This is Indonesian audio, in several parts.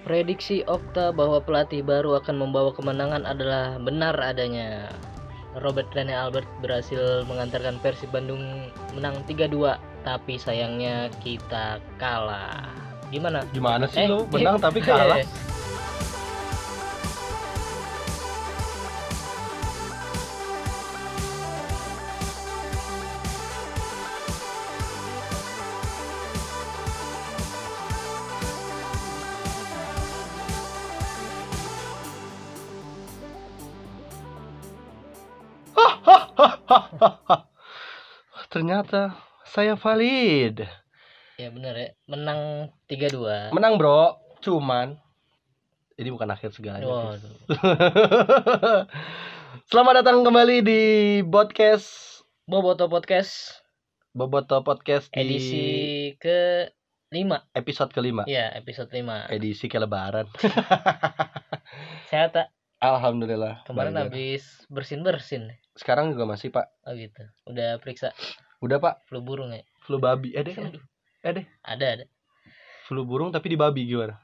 Prediksi Okta bahwa pelatih baru akan membawa kemenangan adalah benar adanya. Robert Rene Albert berhasil mengantarkan Persib Bandung menang 3-2, tapi sayangnya kita kalah. Gimana? Gimana sih Eh, lu menang tapi kalah? Ternyata saya valid. Ya benar ya, menang 3-2. Menang, Bro. Cuman ini bukan akhir segalanya. Waduh. Selamat datang kembali di podcast Boboto Podcast Boboto Podcast di edisi ke 5. episode kelima. Ya, episode 5. Edisi ke lebaran. Sehat tak? Alhamdulillah. Kemarin habis bersin-bersin. Sekarang juga masih, Pak. Oh gitu. Udah periksa Udah, Pak. flu burung ya? Flu babi. Deh kan. Aduh, deh. ada ada. Flu burung tapi di babi gimana?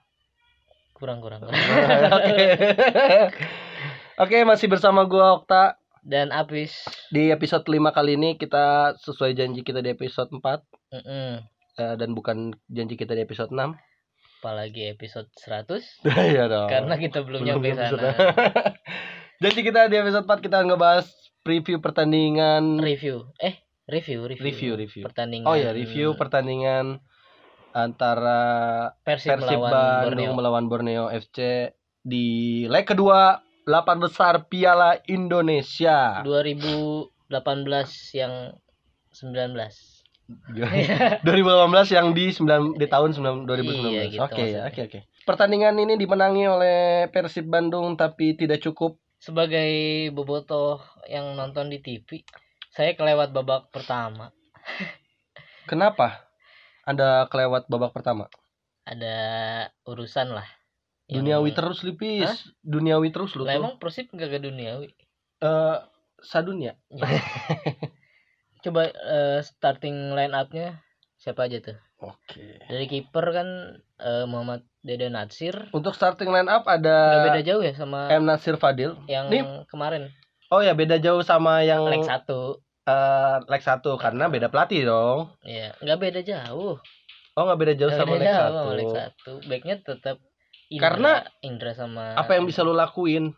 Kurang kurang. kurang. Oke. Oke, masih bersama gua Okta. Dan Apis. Di episode 5 kali ini kita sesuai janji kita di episode 4 Mm-mm. eh, dan bukan janji kita di episode 6. Apalagi episode 100 Iya dong. karena kita belum, nyampe nyampe sana. Janji kita di episode 4 kita ngebahas preview pertandingan Review. Eh, review, review. Review, review. Pertandingan. Oh ya, review pertandingan antara Persib, Persib melawan Bandung Borneo. melawan Borneo FC di leg kedua 8 besar Piala Indonesia. 2018 yang 19. 2018 yang di 9 di tahun 9 2019. Iya, gitu oke ya, oke oke. Pertandingan ini dimenangi oleh Persib Bandung tapi tidak cukup. Sebagai bobotoh yang nonton di TV, saya kelewat babak pertama. Kenapa? Anda kelewat babak pertama. Ada urusan lah. Yang- Duniawi terus Lipis. Hah? Duniawi terus lu Lah emang Persib gak ke duniawi. Eh, sadunia. Ya. Coba eh, starting line up-nya siapa aja tuh? Oke. Dari kiper kan eh, Muhammad Dede Natsir. Untuk starting line up Gak ada beda jauh ya sama M Nasir Fadil. yang Nih. kemarin Oh ya beda jauh sama yang leg satu. Eh, leg satu karena beda pelatih dong. Iya, nggak beda jauh. Oh nggak beda jauh Nggak sama beda leg jauh satu. sama leg satu. Backnya tetap Indra, Karena Indra sama Apa yang bisa lu lakuin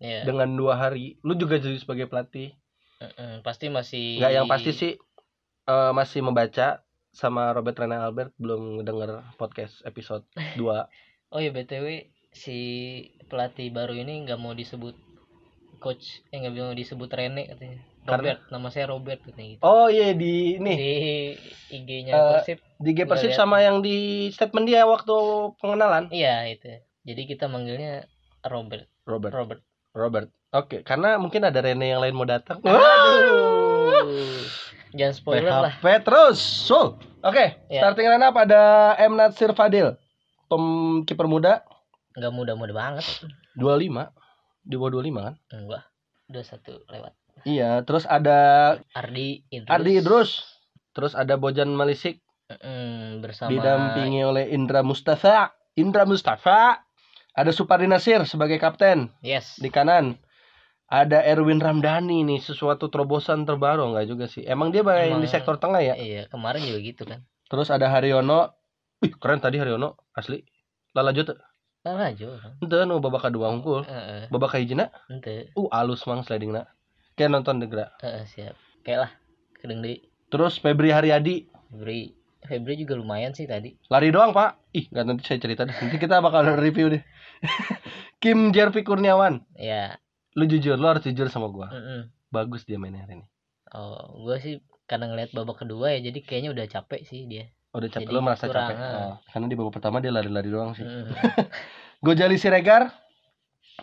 Iya. dengan dua hari? Lu juga jadi sebagai pelatih. Mm-mm, pasti masih Nggak yang pasti sih eh, masih membaca sama Robert Rene Albert belum denger podcast episode 2 Oh ya BTW si pelatih baru ini nggak mau disebut coach, eh nggak mau disebut Rene katanya. Karena? Robert, nama saya Robert katanya gitu. Oh iya di ini Di IG-nya Eh, Persib. di G nggak Persib sama yang di statement dia waktu pengenalan Iya, itu. Jadi kita manggilnya Robert. Robert Robert. Robert. Oke, karena mungkin ada Rene yang lain mau datang. Aduh. Jangan spoiler lah. PHP terus. So, oke. Ya. Starting line up ada M Natsir Fadil, pem kiper muda Nggak muda-muda banget. 25. Di bawah 25 kan? Enggak. Udah satu lewat. Iya, terus ada Ardi Idrus. Ardi Idrus. Terus ada Bojan Malisik Mm, bersama didampingi oleh Indra Mustafa. Indra Mustafa. Ada Supardi Nasir sebagai kapten Yes. di kanan. Ada Erwin Ramdhani nih, sesuatu terobosan terbaru enggak juga sih. Emang dia main Emang- di sektor tengah ya? Iya, kemarin juga gitu kan. Terus ada Haryono. Ih, keren tadi Haryono, asli. Lah lanjut. Nah, lanjut. Ente nu babak kedua unggul. Heeh, Babak kahijina, ente. uh alus mang slidingna. Kayak nonton degra. Heeh, siap. Kayak lah. Kedeng deui. Terus Febri Haryadi, Febri Febri juga lumayan sih tadi. lari doang, Pak. Ih, nggak nanti saya cerita deh. Nanti kita bakal review deh. Kim Jervi Kurniawan. Ya. Lu jujur, lu harus jujur sama gua. mm-mm. Bagus dia mainnya hari ini. Oh, gua sih karena ngeliat babak kedua ya jadi kayaknya udah capek sih dia. Udah capek, Jadi lu merasa kurang, capek. Oh, karena di babak pertama dia lari-lari doang sih. Mm. Gojali Siregar,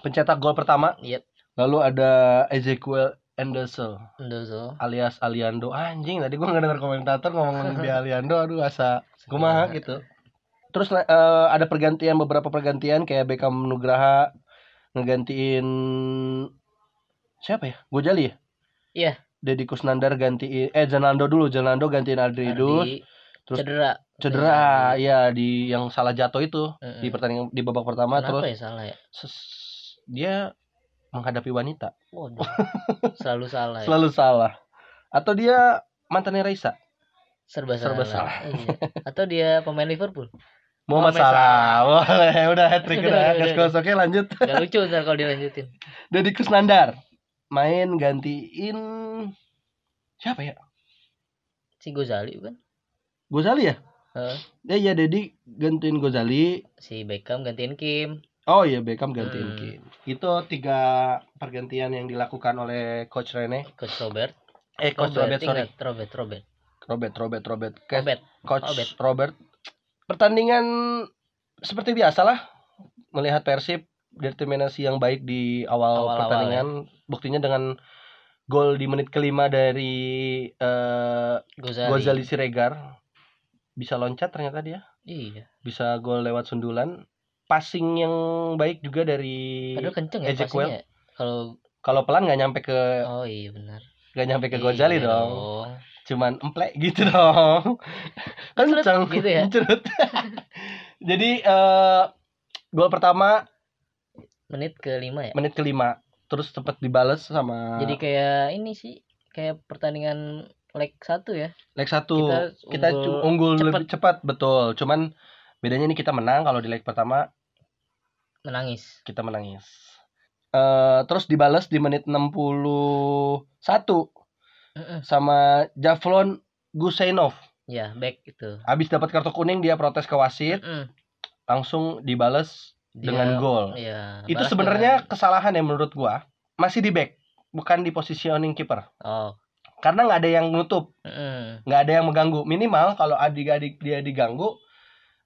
pencetak gol pertama. Yep. Lalu ada Ezekiel Anderson. Ndozo. alias Aliando. Anjing tadi gua nggak dengar komentator ngomongin dia Aliando. Aduh asa kumaha gitu. Terus eh, ada pergantian beberapa pergantian kayak Beckham Nugraha ngegantiin siapa ya? Gojali ya? Iya. Deddy Kusnandar gantiin eh Janando dulu. Janando gantiin Adri Idrus Ardi. Terus cedera. cedera ya di yang salah jatuh itu Mm-mm. di pertandingan di babak pertama. Kenapa terus ya salah ya? dia menghadapi wanita. Waduh selalu salah ya. Selalu salah. Atau dia mantannya Raisa? Serba, serba salah, Iya. atau dia pemain Liverpool? Muhammad Muhammad Salah. Boleh udah hat trick Udah, gas oke lanjut. Gak lucu ntar kalau dilanjutin. Deddy Kusnandar main gantiin siapa ya? Si Gozali bukan? Gozali ya? Heeh. ya iya Deddy gantiin Gozali si Beckham gantiin Kim oh iya Beckham gantiin Hmm. Kim itu tiga pergantian yang dilakukan oleh coach Rene. Coach Robert. Eh coach Robert, sorry. ingat, Robert Robert. Robert Robert Robert. Robert coach Robert. Robert. Pertandingan seperti biasalah melihat Persib determinasi yang baik di awal Awal-awal, pertandingan. Buktinya dengan gol di menit kelima dari eh, Gozali, Gozali Siregar. Bisa loncat ternyata dia. Iya. Bisa gol lewat sundulan passing yang baik juga dari padahal kenceng ya Ezekiel. ya. kalau kalau pelan nggak nyampe ke oh iya benar nggak nyampe ke Iya Gozali dong cuman emplek gitu dong kenceng gitu ya? Cerut. jadi eh gol pertama menit kelima ya menit kelima terus sempat dibales sama jadi kayak ini sih kayak pertandingan leg satu ya leg satu kita unggul unggul cepet. lebih cepat betul cuman bedanya ini kita menang kalau di leg pertama menangis. Kita menangis. Eh terus dibales di menit 61 Mm-mm. sama Javlon Gusainov ya back itu. Habis dapat kartu kuning dia protes ke wasit. Mm-mm. langsung dibales Dia- dengan gol. iya, itu sebenarnya kesalahan ya menurut gua. Masih di back bukan di positioning kiper. Dengan- oh. Karena nggak ada yang nutup. Nggak ada yang mengganggu. Minimal kalau adik-adik dia diganggu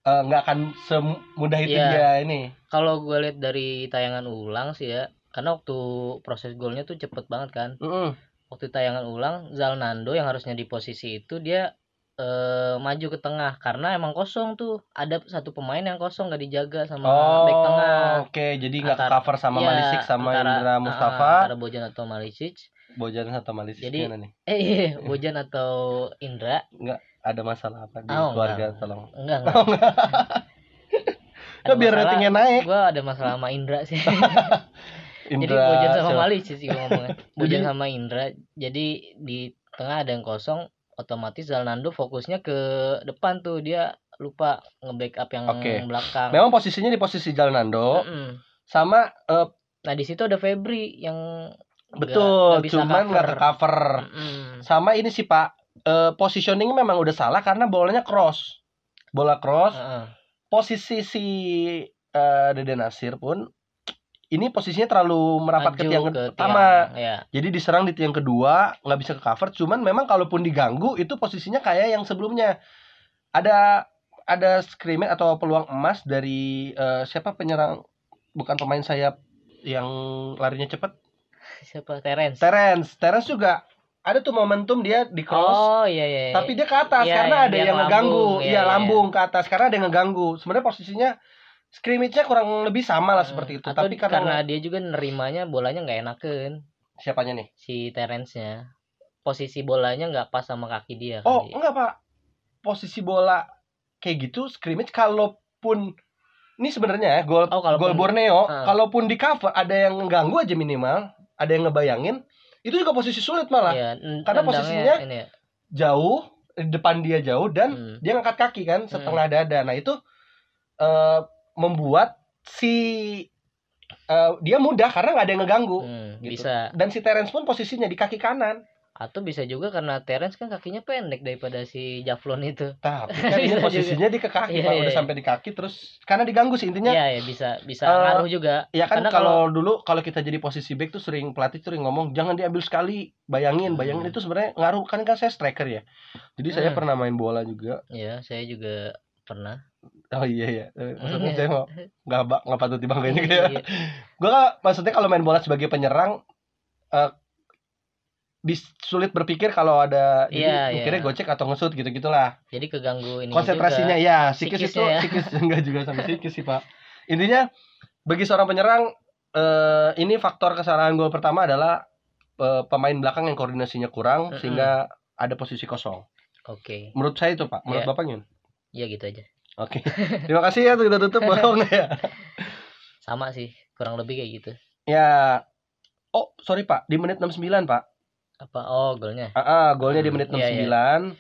eh, nggak akan semudah itu Iya. dia ini. Kalau gue lihat dari tayangan ulang sih ya karena waktu proses golnya tuh cepet banget kan. Mm-mm. waktu tayangan ulang Zalnando yang harusnya di posisi itu dia eh, maju ke tengah karena emang kosong tuh. Ada satu pemain yang kosong gak dijaga sama oh back tengah. oke. Jadi nggak cover sama Iya, Malisik sama antara- Indra ah, Mustafa. antara Bojan atau Malisic. Bojan atau Malisik Jadi- nih? eh iya, Bojan atau Indra ada masalah apa di Oh, keluarga? enggak. tolong. Enggak enggak. Nah, biar ratingnya naik? gue ada masalah sama Indra sih. Jadi Indra Bojan sama siapa? Malisic sih gue ngomongnya. Bojan Jadi- sama Indra. Jadi di tengah ada yang kosong otomatis Zalnando fokusnya ke depan tuh. Dia lupa nge-backup yang Oke. belakang. Memang posisinya di posisi Jalnando Mm-mm. sama eh, nah di situ ada Febri yang betul nggak bisa cuman nggak ke cover. Mm-mm. sama ini sih Pak eh, positioning memang udah salah karena bolanya cross. Bola cross. Heeh. posisi si eh, Dede Nasir pun ini posisinya terlalu merapat ke Maju tiang ke pertama tiang, ya. Jadi diserang di tiang kedua nggak bisa ke cover. Cuman memang kalaupun diganggu itu posisinya kayak yang sebelumnya. Ada ada scrimmage atau peluang emas dari eh, siapa penyerang? Bukan pemain sayap yang larinya cepat siapa? Terence. Terence. Terence juga ada tuh momentum dia di cross oh iya iya iya. tapi dia ke atas Iya, karena iya, ada yang ngeganggu. Iya iya, iya. lambung ke atas karena ada yang ngeganggu. Sebenarnya posisinya scrimmage-nya kurang lebih sama lah Hmm, seperti itu. atau tapi karena, karena, dia juga nerimanya bolanya nggak enakan. Siapanya nih? Si Terence-nya. Posisi bolanya nggak pas sama kaki dia oh kali. enggak pak. Posisi bola kayak gitu scrimmage kalaupun ini sebenarnya ya gol Oh, kalaupun- gol Borneo Ah. kalaupun di cover ada yang ngeganggu aja minimal. Ada yang ngebayangin itu juga posisi sulit malah Iya, karena posisinya ya. jauh di depan dia jauh dan Hmm. dia ngangkat kaki kan setengah dada nah itu eh, membuat si eh, dia mudah karena nggak ada yang ngeganggu Hmm, gitu. bisa dan si Terence pun posisinya di kaki kanan atau bisa juga karena Terence kan kakinya pendek daripada si Javlon itu tapi kan Bisa posisinya di ke kaki Iya, Pak. iya, udah iya. sampai di kaki terus karena diganggu sih intinya Iya ya bisa bisa Eh, ngaruh juga ya kan karena kalau dulu kalau kita jadi posisi back tuh sering pelatih tuh sering ngomong jangan diambil sekali bayangin Hmm. bayangin itu sebenarnya ngaruh kan kan saya striker ya jadi saya Hmm. pernah main bola juga ya saya juga pernah oh iya iya Eh, maksudnya Iya. saya mau nggak nggak patut dibanggain gitu ya Iya. gue maksudnya kalau main bola sebagai penyerang bis sulit berpikir kalau ada Iya, jadi iya. mikirnya gocek atau ngesut gitu gitulah jadi keganggu ini konsentrasinya juga. ya psikis itu ya. psikis enggak juga sampai psikis sih pak intinya bagi seorang penyerang eh ini faktor kesalahan gol pertama adalah eh, pemain belakang yang koordinasinya kurang Mm-mm. sehingga ada posisi kosong Oke. Menurut saya itu Pak. Menurut Iya. Bapak gimana? Ya gitu aja. Oke. Terima kasih ya kita tutup bohong ya. Sama sih, kurang lebih kayak gitu. Ya. Oh, sorry Pak, di menit 69 Pak. Apa? Oh, golnya. Ah, ah, golnya di Hmm, menit iya, 69.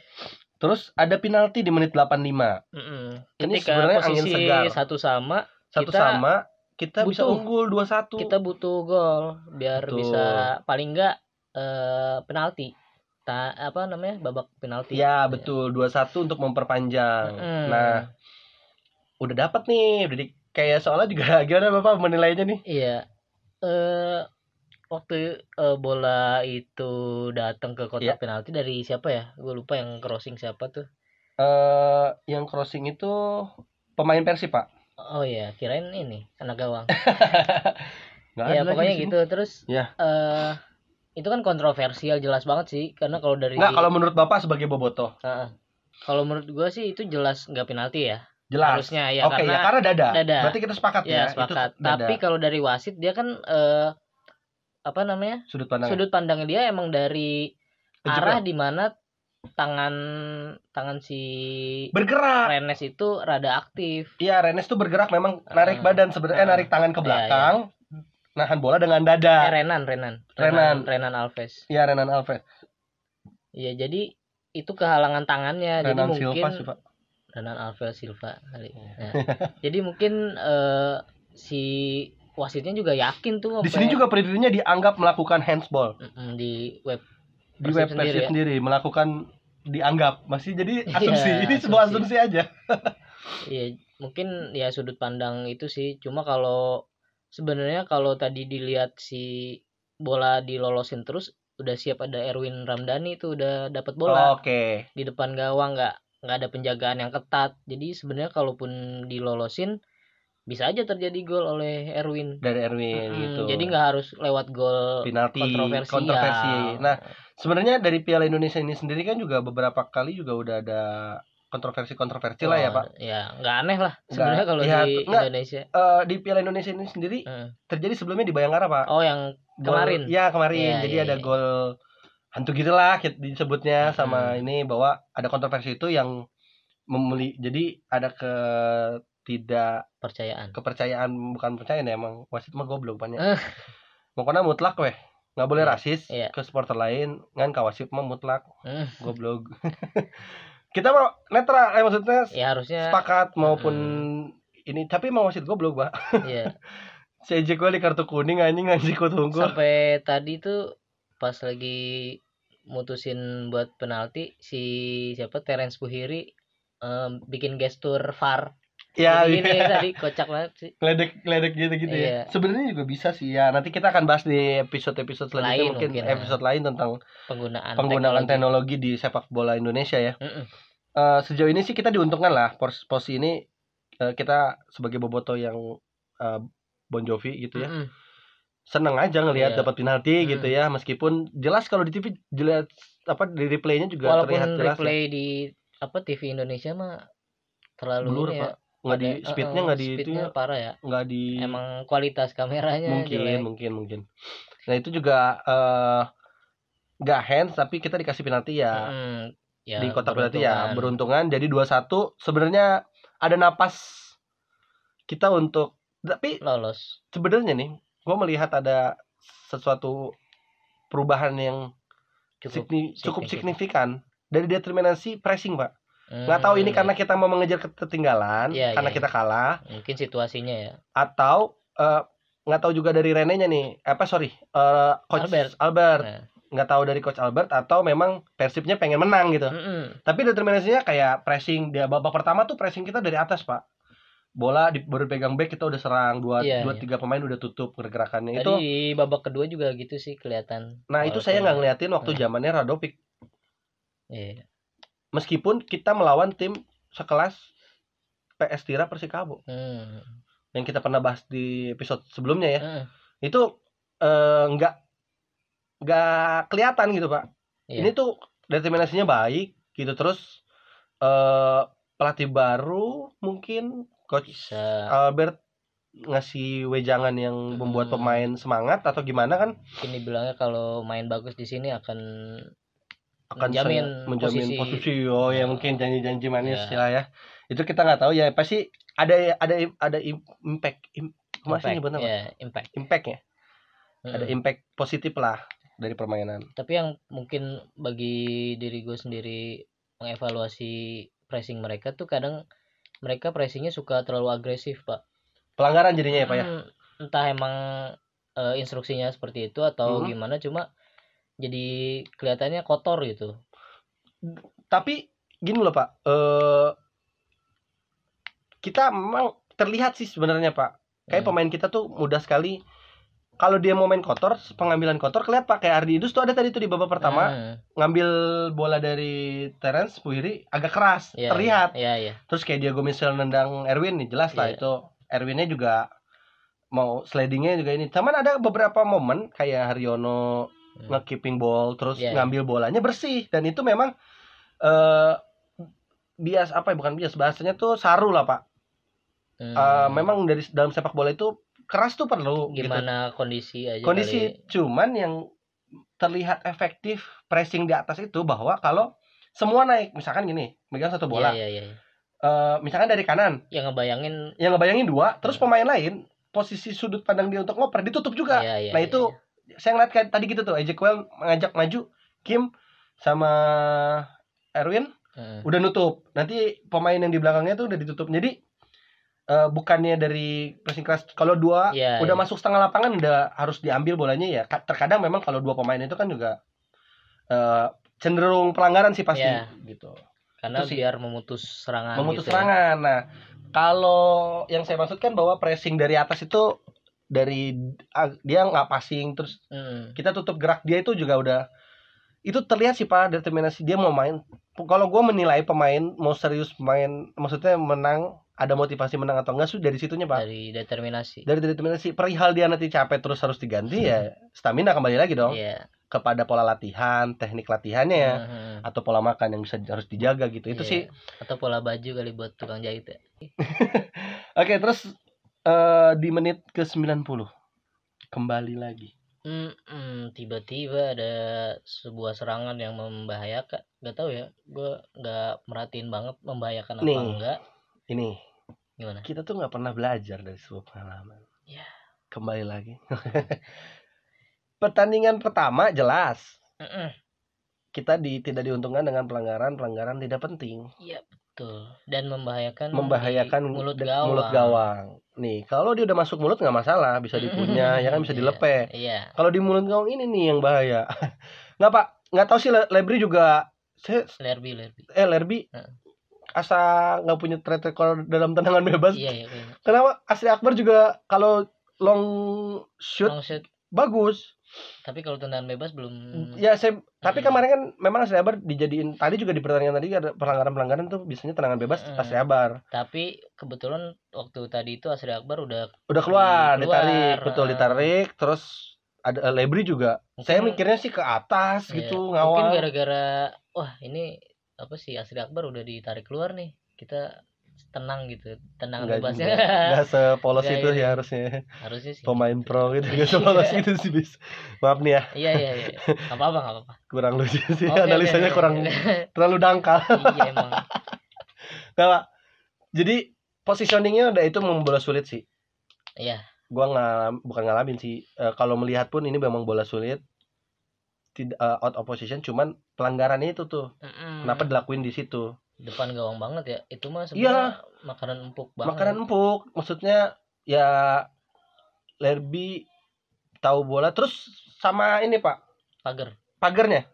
Terus ada penalti di menit 85. Mm-mm. Ini Ketika sebenarnya angin segar. satu sama, Satu Kita sama, kita bisa butuh. unggul 2-1. kita butuh gol biar Betul. bisa paling enggak eh, penalti. Ta apa namanya? babak penalti. Ya, betul. 2-1 untuk memperpanjang. Mm. Nah, udah dapat nih. Udah di, kayak soalnya juga gimana Bapak menilainya nih? Iya. Eh waktu eh, bola itu datang ke kotak Iya. penalti dari siapa ya? Gue lupa yang crossing siapa tuh. Eh, yang crossing itu pemain Persib, Pak. Oh iya, kirain ini anak gawang. Ya pokoknya gitu. Terus Ya. eh itu kan kontroversial jelas banget sih karena kalau dari Nggak, kalau menurut Bapak sebagai bobotoh, Heeh. kalau menurut gua sih itu jelas nggak penalti ya. jelas. Harusnya ya Oke, karena ya karena dada. dada. Berarti kita sepakat ya, ya itu sepakat. dada. Tapi kalau dari wasit dia kan eh apa namanya? sudut pandang Sudut pandangnya dia emang dari Penjebak. arah di mana tangan tangan si bergerak. Rennes itu rada aktif. Iya, Rennes tuh bergerak memang narik Ah. badan sebenarnya, eh, Ah. narik tangan ke Iya, belakang, nahan bola dengan Eh, dada. Renan, Renan, Renan. Renan Alves. Iya, Renan Alves. Iya, jadi itu kehalangan tangannya. jadi Renan mungkin Silva sih, Pak. Renan Alves Silva kali. Iya. Nah, jadi mungkin eh, si wasitnya juga yakin tuh Di sini juga pendirinya dianggap melakukan handsball di web di Persib web sendiri Persib ya. sendiri melakukan dianggap masih jadi Iya, asumsi ini sebuah asumsi. aja Iya, mungkin ya sudut pandang itu sih. Cuma kalau sebenarnya kalau tadi dilihat si bola dilolosin terus udah siap ada Erwin Ramdhani itu udah dapat bola oke di depan gawang nggak nggak ada penjagaan yang ketat. Jadi sebenarnya kalaupun dilolosin bisa aja terjadi gol oleh Erwin. dari Erwin Mm-mm, gitu Jadi nggak harus lewat gol penalti kontroversi. kontroversi. ya. Nah, sebenarnya dari Piala Indonesia ini sendiri kan juga beberapa kali juga udah ada kontroversi-kontroversi lah ya, Oh, Pak. Ya nggak aneh lah sebenarnya kalau ya, di nggak. Indonesia. Eh, di Piala Indonesia ini sendiri Hmm. terjadi sebelumnya di Bayangkara, Pak. Oh yang Gol- kemarin. ya kemarin Iya, jadi iya, ada iya. gol hantu gitulah disebutnya sama Mm-mm. ini bahwa ada kontroversi itu yang memuli jadi ada ke tidak percayaan. kepercayaan bukan percaya ya emang wasit mah goblok banyak Eh. pokoknya mutlak weh nggak boleh Iya, rasis iya. ke supporter lain kan ka wasit mah mutlak Hmm. goblok kita mau netral eh maksudnya Ya harusnya sepakat maupun ini tapi mau wasit goblok pak ya si Ejek di kartu kuning anjing anjing ku tunggu sampai tadi tuh pas lagi mutusin buat penalti si siapa Terence Buhiri em, bikin gestur VAR. Ya Jadi ini iya. tadi kocak banget sih. ledek ledek gitu gitu Iya. ya sebenarnya juga bisa sih ya nanti kita akan bahas di episode episode selanjutnya Lain mungkin, mungkin, ya. episode lain tentang Penggunaan penggunaan teknologi. teknologi di sepak bola Indonesia ya Mm-mm. Eh, sejauh ini sih kita diuntungkan lah pos posisi ini eh, kita sebagai boboto yang eh, Bon Jovi gitu ya Mm-mm. seneng aja ngelihat Iya. dapat penalti Hmm. gitu ya meskipun jelas kalau di TV jelas apa di replaynya juga terlihat Walaupun jelas ya. replay di apa TV Indonesia mah terlalu blur ya. pak nggak di speednya nggak di itu speednya parah ya. nggak di Emang kualitas kameranya mungkin jelek. mungkin mungkin nah itu juga eh nggak hands tapi kita dikasih penalti ya Mm-mm. Ya, di kotak penalti ya beruntungan. jadi 2-1 sebenarnya ada napas kita untuk tapi lolos. sebenarnya nih gue melihat ada sesuatu perubahan yang Cukup signi- cukup signifikan. signifikan dari determinasi pressing pak nggak tahu ini Hmm, karena kita mau mengejar ketertinggalan Iya, karena iya. kita kalah mungkin situasinya ya. atau eh, nggak tahu juga dari Renenya nih apa sorry eh, coach Albert. Albert Nah. nggak tahu dari coach Albert atau memang Persibnya pengen menang gitu Mm-mm. tapi determinasinya kayak pressing dia babak pertama tuh pressing kita dari atas pak bola di, baru pegang back kita udah serang dua Iya, dua iya. tiga pemain udah tutup pergerakannya Tadi itu di babak kedua juga gitu sih kelihatan. nah itu saya nggak ngeliatin waktu Nah. zamannya Radovic Iya. Meskipun kita melawan tim sekelas PS Tira Persikabo Hmm. yang kita pernah bahas di episode sebelumnya ya Heeh. itu eh, nggak nggak kelihatan gitu pak Iya. ini tuh determinasinya baik gitu terus eh pelatih baru mungkin coach bisa Albert ngasih wejangan yang membuat Hmm. pemain semangat atau gimana kan mungkin dibilangnya kalau main bagus di sini akan akan Menjamin menjamin posisi. posisi, oh ya Ya. mungkin janji-janji manis Ya. lah ya itu kita nggak tahu ya pasti ada ada ada im- impact im, masih Impact, nyebutnya apa? ya, impact. impact ya ada Mm. impact positif lah dari permainan Tapi yang mungkin bagi diri gue sendiri mengevaluasi pressing mereka tuh kadang mereka pressingnya suka terlalu agresif pak. pelanggaran jadinya ya pak ya Hmm, Entah emang eh, instruksinya seperti itu atau Hmm. gimana cuma jadi kelihatannya kotor gitu. tapi gini loh pak eh kita memang terlihat sih sebenarnya pak kayak Hmm. pemain kita tuh mudah sekali kalau dia mau main kotor pengambilan kotor kelihatan pak kayak Ardi Idus tuh ada tadi tuh di babak pertama Hmm, ngambil bola dari Terence Puhiri agak keras iya, terlihat Iya iya. terus kayak Diego Michel nendang Erwin nih jelas lah Iya. itu Erwinnya juga mau slidingnya juga ini cuman ada beberapa momen kayak Haryono Hmm. nge-keeping ball terus Iya. ngambil bolanya bersih dan itu memang eh bias apa ya bukan bias bahasanya tuh saru lah pak Hmm. Eh, memang dari dalam sepak bola itu keras tuh perlu gitu. gimana kondisi aja kondisi kali. cuman yang terlihat efektif pressing di atas itu bahwa kalau semua naik misalkan gini megang satu bola Iya iya iya. Eh, misalkan dari kanan Yang ngebayangin yang ngebayangin dua terus Hmm. pemain lain posisi sudut pandang dia untuk ngoper ditutup juga Iya, iya, nah itu saya ngeliat kayak tadi gitu tuh Ezekiel mengajak maju Kim sama Erwin. Hmm. udah nutup nanti pemain yang di belakangnya tuh udah ditutup jadi eh, bukannya dari pressing keras kalau dua Iya, udah iya. masuk setengah lapangan udah harus diambil bolanya ya Ka- terkadang memang kalau dua pemain itu kan juga eh, cenderung pelanggaran sih pasti Iya. gitu karena itu sih. biar memutus serangan memutus gitu ya. serangan. Nah, kalau yang saya maksudkan bahwa pressing dari atas itu dari ah, dia nggak passing terus Hmm. kita tutup gerak dia itu juga udah itu terlihat sih pak determinasi dia mau main. Kalau gue menilai pemain mau serius main, maksudnya menang ada motivasi menang atau enggak sih dari situnya pak. dari determinasi Dari determinasi perihal dia nanti capek terus harus diganti ya stamina kembali lagi dong iya kepada pola latihan, teknik latihannya ya Mhm. atau pola makan yang bisa harus dijaga gitu. Itu Iya. sih atau pola baju kali buat tukang jahit ya Oke, terus eh di menit ke 90 kembali lagi. Hmm, tiba-tiba ada sebuah serangan yang membahayakan nggak tahu ya gue nggak merhatiin banget membahayakan apa Nih. enggak Ini gimana kita tuh nggak pernah belajar dari sebuah pengalaman. Ya. Kembali lagi. Pertandingan pertama jelas Mm-mm. kita di, tidak diuntungkan dengan pelanggaran pelanggaran tidak penting, iya betul dan membahayakan membahayakan mulut gawang mulut gawang. Nih, kalau dia udah masuk mulut nggak masalah, bisa dikunyah, ya kan bisa Iya, dilepe. iya Kalau di mulut gawang ini nih yang bahaya. nggak pak, nggak tahu sih Le- Lebri juga saya lerbi lerbi eh Lerby Heeh. asa nggak punya track record dalam tendangan bebas iya iya kayaknya. kenapa Asri Akbar juga kalau long shoot long shoot bagus tapi kalau tendangan bebas belum ya saya tapi Hmm. kemarin kan memang Akbar dijadiin tadi juga di pertandingan tadi ada pelanggaran pelanggaran tuh biasanya tendangan bebas Hmm. Akbar tapi kebetulan waktu tadi itu Asri Akbar udah udah keluar, Keluar, ditarik betul ditarik terus ada eh, Lebri juga. Saya Mungkin- mikirnya sih ke atas Iya, gitu mungkin ngawal. gara-gara wah ini apa sih Asri Akbar udah ditarik keluar nih. Kita tenang gitu tenang nggak bebasnya nggak- nggak sepolos Nggak itu ya harusnya. Harusnya sih. Pemain pro gitu nggak sepolos gitu sih bis. Maaf nih ya. Iya iya iya. Nggak apa apa nggak apa apa kurang lucu sih. Oke, analisanya oke. kurang terlalu dangkal. Iya emang. Nggak, Pak. jadi positioningnya udah itu membola sulit sih. Iya. Gua ngalam bukan ngalamin sih. Eh, kalau melihat pun ini memang bola sulit. Tidak eh, out of position cuman pelanggarannya itu tuh. Mm-mm. kenapa dilakuin di situ depan gawang banget ya itu mah sebenarnya makanan empuk banget makanan empuk maksudnya ya Lerby tahu bola terus sama ini pak pagar pagernya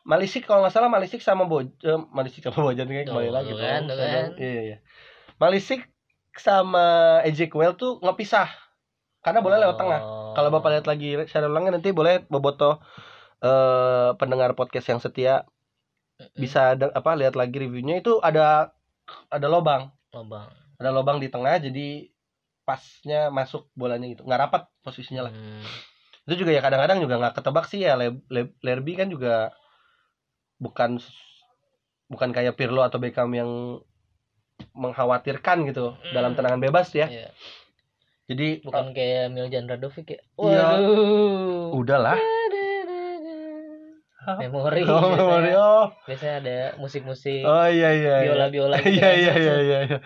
Malisik kalau nggak salah Malisik sama Boj eh, Malisik sama Bojan kayak kembali lagi tuh kan, Saya kan. dong. Iya iya. Malisik sama Ezekiel tuh ngepisah karena bola lewat tengah. Oh. Kalau bapak lihat lagi share ulangnya nanti boleh boboto eh pendengar podcast yang setia. Bisa ada, apa lihat lagi reviewnya itu ada ada lobang. Lobang. Ada lobang di tengah jadi pasnya masuk bolanya gitu. Nggak rapat posisinya lah. Hmm. itu juga ya kadang-kadang juga nggak ketebak sih ya. Le- Le- Lerby kan juga bukan bukan kayak Pirlo atau Beckham yang mengkhawatirkan gitu Hmm. dalam tendangan bebas ya. Iya. jadi bukan kayak Miljan Radovic ya? Iya. waduh. Udahlah memori Oh, biasanya, memori. Oh, biasanya ada musik-musik oh iya iya. iya. biola biola gitu Iya iya iya iya. iya.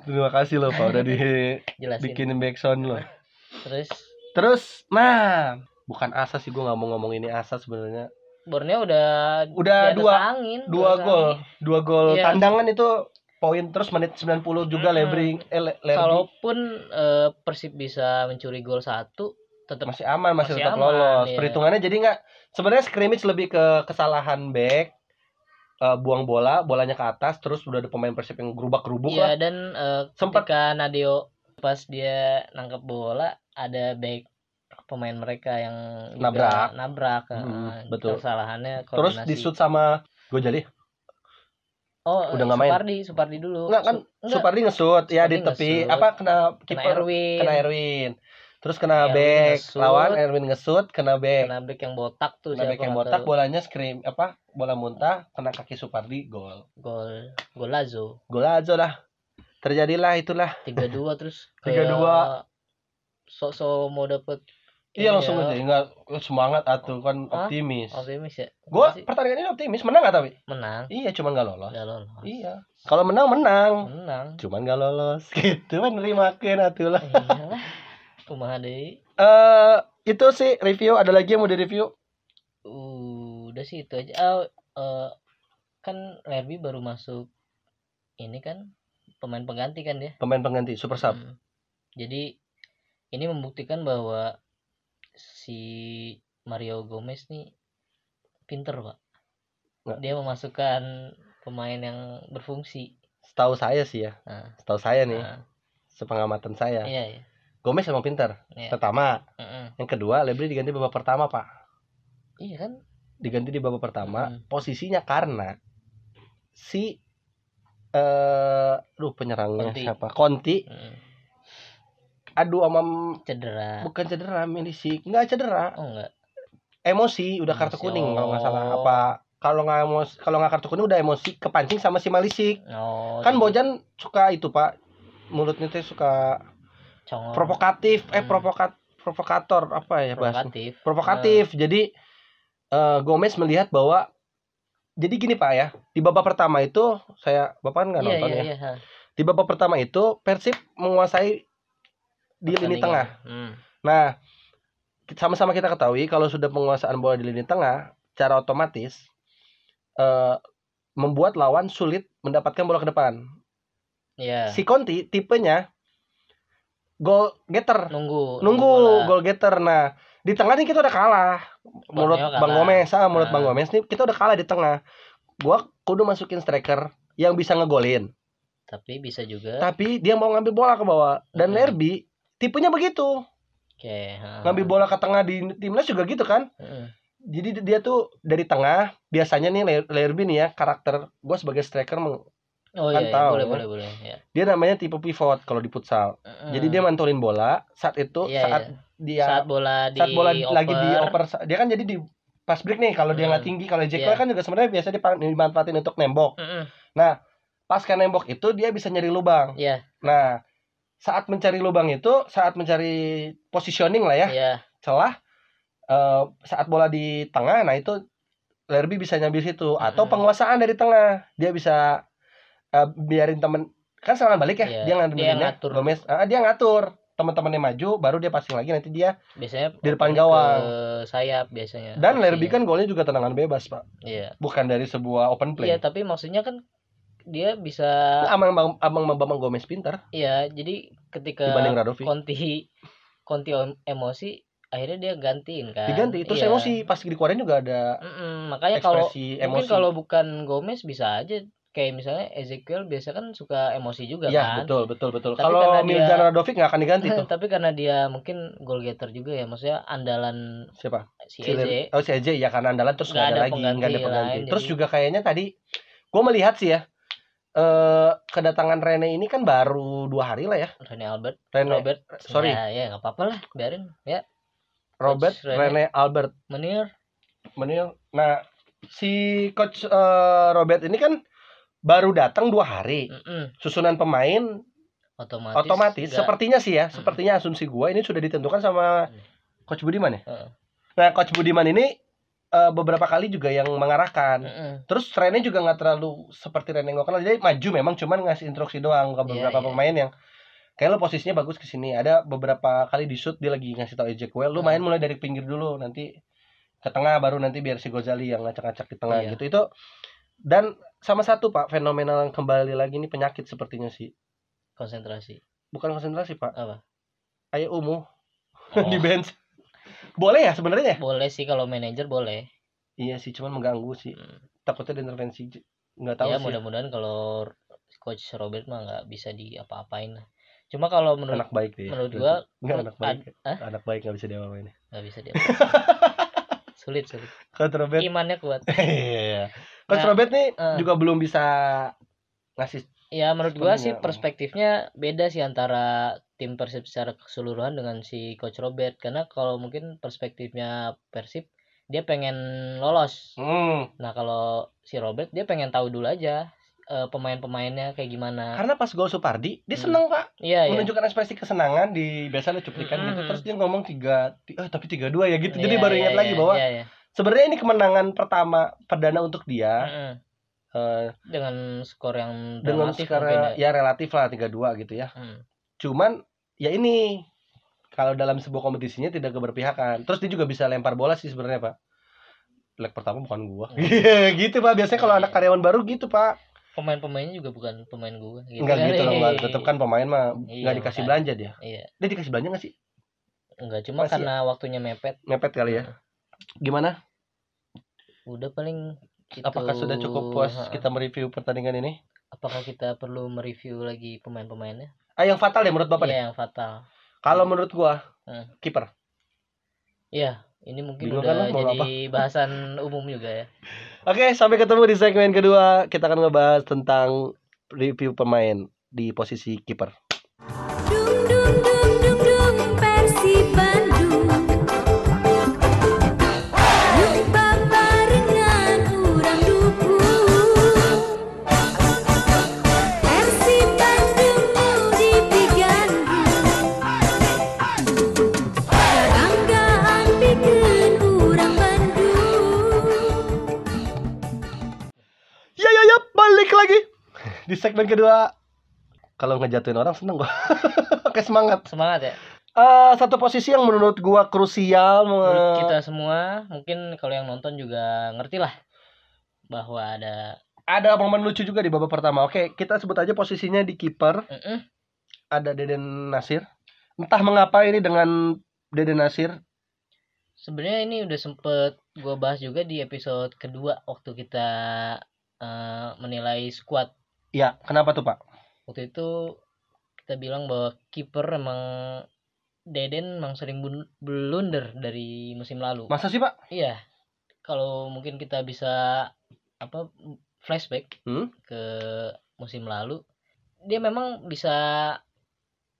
Terima kasih loh Pak udah jelasin dibikinin backsound loh. terus Terus, nah, bukan asa sih gue nggak mau ngomong ini asa sebenarnya. Borneo udah Udah di dua angin, di dua gol, dua gol Iya. tandangan itu poin terus menit 90 juga Mm-mm. Lebring eh kalaupun eh, Persib bisa mencuri gol satu tetap masih aman masih, Masih tetap aman, lolos. iya. Perhitungannya jadi nggak sebenarnya scrimmage lebih ke kesalahan back eh, buang bola, bolanya ke atas terus udah ada pemain Persib yang gerubak-gerubuk lah. Iya dan eh, Sempat- ketika Nadeo pas dia nangkep bola ada back pemain mereka yang Nabrak. nabrak Hmm, betul. kesalahannya Terus koordinasi. di shoot sama Gojali. oh udah nggak main. Supardi Supardi dulu Enggak kan Su- enggak, Supardi nge-shoot ya di tepi apa kena kena kiper Erwin kena Erwin. Terus kena Erwin back nge-shoot. lawan Erwin nge-shoot kena back. kena back yang botak tuh Kena siapa back yang botak tahu. bolanya scream apa bola muntah kena kaki Supardi gol. gol gol Lazo Gol aja lah. Terjadilah itulah. 3-2 terus 3-2. sok-sok mau dapet Iya langsung ya, aja enggak semangat atuh kan Hah? optimis. optimis ya Gua pertandingan ini optimis menang gak tapi? menang Iya cuman gak lolos. udah lolos Iya. Kalau menang menang. menang Cuman gak lolos. Gitu kan nerimakeun atuh lah. iyalah kumaha deui Eh itu sih review ada lagi yang mau direview? udah sih itu aja oh, eh, kan Lerby baru masuk ini kan pemain pengganti kan dia Pemain pengganti super sub. Hmm. jadi ini membuktikan bahwa si Mario Gomez nih pinter pak Nggak. dia memasukkan pemain yang berfungsi Setahu saya sih ya. nah, Setahu saya nih, nah, sepengamatan saya. iya iya Gomez emang pintar. Iya. Pertama, Mm-mm. yang kedua Lebri diganti babak pertama, Pak. iya kan Diganti di babak pertama, Mm. posisinya karena si eh duh penyerangnya Conti. siapa? Conti Mm. adu sama cedera bukan cedera milisi nggak cedera oh enggak emosi udah kartu Emosi, kuning kalau nggak salah oh. apa kalau nggak emosi kalau nggak kartu kuning udah emosi kepancing sama si Malisik oh kan jadi Bojan suka itu pak mulutnya tuh suka congol provokatif eh Hmm. provokat provokator apa ya bahasa provokatif provokatif jadi eh, Gomez melihat bahwa jadi gini pak ya di babak pertama itu saya bapak kan nggak iya nonton iya ya ha. di babak pertama itu Persib menguasai di lini tengah Hmm. Nah, sama-sama kita ketahui kalau sudah penguasaan bola di lini tengah, cara otomatis eh, membuat lawan sulit mendapatkan bola ke depan. Iya. Si Conti tipenya goal getter, nunggu nunggu bola. goal getter. Nah, di tengah nih kita udah kalah. Menurut Borneo Bang kalah. Gomez, ah, menurut Nah. Bang Gomez nih kita udah kalah di tengah. Gua kudu masukin striker yang bisa ngegolin, tapi bisa juga tapi dia mau ngambil bola ke bawah. Dan Hmm. Lerby tipenya begitu. oke ha. Ngambil bola ke tengah di timnas juga gitu kan. Heeh. jadi dia tuh dari tengah biasanya nih Ler- Lerby nih ya karakter gue sebagai striker oh Kan iya, iya, tahu, boleh ya. boleh boleh ya dia namanya tipe pivot kalau di futsal jadi dia mantulin bola saat itu Iya, saat iya. dia saat saat, bola di bola lagi di oper, dia kan jadi di pas break nih kalau dia nggak tinggi kalau Jack Iya. kan juga sebenarnya biasa dimanfaatin untuk nembok Heeh. pas kan nembok itu dia bisa nyari lubang Iya, nah saat mencari lubang itu saat mencari positioning lah ya iya. celah eh, saat bola di tengah nah itu Lerby bisa nyambil situ atau Mm-mm. penguasaan dari tengah dia bisa eh, biarin temen kan serangan balik ya Iya, dia ngambilinnya dia ngatur. Gomez ah, dia ngatur teman-temannya maju baru dia passing lagi nanti dia Biasanya Di depan gawang. sayap biasanya. dan opsinya. Lerby kan golnya juga tendangan bebas pak Iya. bukan dari sebuah open Iya, play tapi maksudnya kan dia bisa abang abang abang abang Gomez pintar iya, jadi ketika Conti em- emosi akhirnya dia gantiin kan. diganti terus Iya. emosi pas dikeluarin juga ada Mm-mm, makanya kalau mungkin kalau bukan Gomez bisa aja kayak misalnya Ezekiel biasa kan suka emosi juga ya kan. betul betul betul Tapi kalau Miljan Radovic nggak akan diganti tuh Tapi karena dia mungkin goal getter juga ya, maksudnya andalan siapa si Eze. Oh si Eze ya karena andalan terus Nggak ada, ada lagi nggak ada pengganti lain, terus jadi- juga kayaknya tadi gue melihat sih ya eh kedatangan Rene ini kan baru dua hari lah ya Rene Albert, Rene Robert. sorry. Ya, ya nggak apa-apa lah, biarin. Ya, Robert Coach Rene, Rene. Albert Menir. Menil nah si coach eh, Robert ini kan baru datang dua hari Mm-mm, susunan pemain otomatis. otomatis sepertinya sih ya Mm. sepertinya asumsi gue ini sudah ditentukan sama Mm. coach Budiman ya Heeh. nah coach Budiman ini eh, beberapa kali juga yang mengarahkan. Mm-mm. Terus trennya juga nggak terlalu seperti Ren yang gue kenal. Jadi maju memang cuman ngasih instruksi doang ke Iya, beberapa iya. pemain yang kayak lo posisinya bagus ke sini. Ada beberapa kali di shoot dia lagi ngasih tau eject well, lu Hmm. main mulai dari pinggir dulu nanti ke tengah baru nanti biar si Gozali yang ngacak-ngacak di tengah Iya. gitu. Itu dan sama satu Pak, fenomenal yang kembali lagi ini penyakit sepertinya sih. konsentrasi Bukan konsentrasi Pak, apa ayo umuh Oh, di bench. Boleh ya sebenarnya? boleh sih kalau manajer boleh Iya sih, cuman mengganggu sih. Hmm. Takutnya diintervensi. Nggak tahu ya sih. mudah-mudahan kalau coach Robert mah nggak bisa diapa-apain lah cuma kalau menurut Anak baik dia. menurut gua Enggak anak baik. ad- Hah? Anak baik nggak bisa diapa-apain. nggak bisa dia sulit sulit Coach Robert. imannya kuat Iya, iya. Coach Nah, Robert nih eh. juga belum bisa ngasih ya menurut gua sih perspektifnya beda sih antara tim Persib secara keseluruhan dengan si coach Robert karena kalau mungkin perspektifnya Persib dia pengen lolos Hmm. nah kalau si Robert dia pengen tahu dulu aja eh, pemain-pemainnya kayak gimana Karena pas gol Supardi, dia Hmm. seneng pak iya iya menunjukkan ekspresi kesenangan di biasa ada cuplikan gitu. Mm-mm. Terus dia ngomong tiga, ti- eh tapi tiga dua ya gitu. Jadi Iya, baru iya, ingat lagi iya, bahwa iya, iya. Sebenarnya ini kemenangan pertama perdana untuk dia Mm-mm. eh, dengan skor yang dengan mungkin ya. ya relatif lah tiga dua gitu ya. Hmm. Cuman ya ini kalau dalam sebuah kompetisinya tidak keberpihakan. Terus dia juga bisa lempar bola sih sebenarnya pak. Leg pertama bukan gua. Hmm. Iya gitu pak. Biasanya kalau Iya. anak karyawan baru gitu pak. pemain-pemainnya juga bukan pemain gua gitu Enggak kan. gitu loh, enggak tetap kan pemain mah Iya, enggak dikasih makanya. belanja dia. iya Dia dikasih belanja nggak sih? enggak cuma Masih karena waktunya mepet Mepet kali ya. Gimana? Udah paling gitu. Apakah sudah cukup puas Ha-ha. kita mereview pertandingan ini? apakah kita perlu mereview lagi pemain-pemainnya Ah yang fatal ya menurut Bapak iya yang fatal Kalau menurut gua Hmm. kiper. iya ini mungkin Bingung kan udah mau jadi bahasan umum juga ya Oke, sampai ketemu di segmen kedua. Kita akan ngebahas tentang review pemain di posisi kiper. Di segmen kedua. Kalau ngejatuhin orang seneng gua. Oke semangat. semangat ya Eh, satu posisi yang menurut gua krusial menurut me- kita semua mungkin kalau yang nonton juga ngerti lah bahwa ada ada momen lucu juga di babak pertama. Oke, kita sebut aja posisinya di kiper Mm-mm. ada Deden Nasir. Entah mengapa ini dengan Deden Nasir sebenarnya ini udah sempet gua bahas juga di episode kedua waktu kita eh, menilai squad Ya, kenapa tuh Pak? waktu itu kita bilang bahwa kiper emang Deden emang sering blunder dari musim lalu Masa sih Pak? iya kalau mungkin kita bisa apa flashback Hmm? ke musim lalu dia memang bisa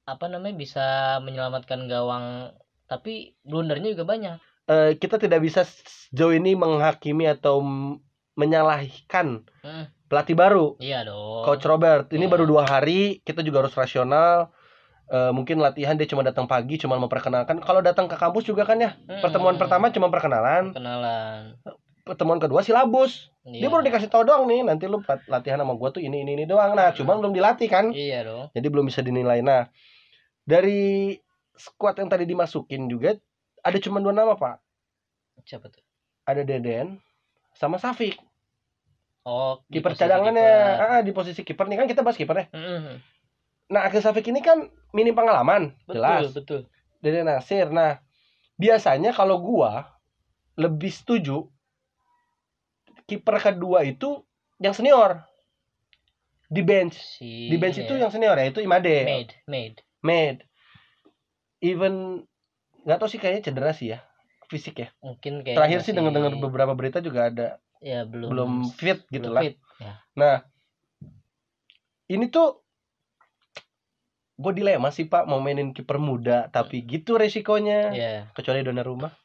apa namanya bisa menyelamatkan gawang tapi blundernya juga banyak Eh, kita tidak bisa sejauh ini menghakimi atau menyalahkan Hmm, pelatih baru, iya dong Coach Robert. Ini Iya. baru dua hari, kita juga harus rasional. Eh, mungkin latihan dia cuma datang pagi, cuma memperkenalkan. Kalau datang ke kampus juga kan ya, Hmm, pertemuan pertama cuma perkenalan, kenalan pertemuan kedua silabus. iya. Dia baru dikasih tahu doang nih, nanti lu lat- latihan sama gua tuh ini ini ini doang. Nah, cuma belum dilatih kan. iya dong jadi belum bisa dinilai. Nah, dari squad yang tadi dimasukin juga ada cuma dua nama pak, siapa tuh ada Deden sama Safik. Oh Kiper cadangannya, ah, di posisi kiper nih kan kita bahas kiper ya. Mm-mm. Nah, Akhil Safik ini kan minim pengalaman, betul jelas. betul Deden Nasir. Nah, biasanya kalau gua lebih setuju kiper kedua itu yang senior di bench. si Di bench ini itu ya, yang senior ya itu Imade. made made Made. Even nggak tahu sih kayaknya cedera sih ya fisik ya. mungkin kayak Terakhir sih dengar-dengar beberapa berita juga ada ya belum belum fit gitu belum lah. fit. ya Nah, ini tuh gue dilema sih pak mau mainin kiper muda tapi gitu resikonya ya kecuali Donnarumma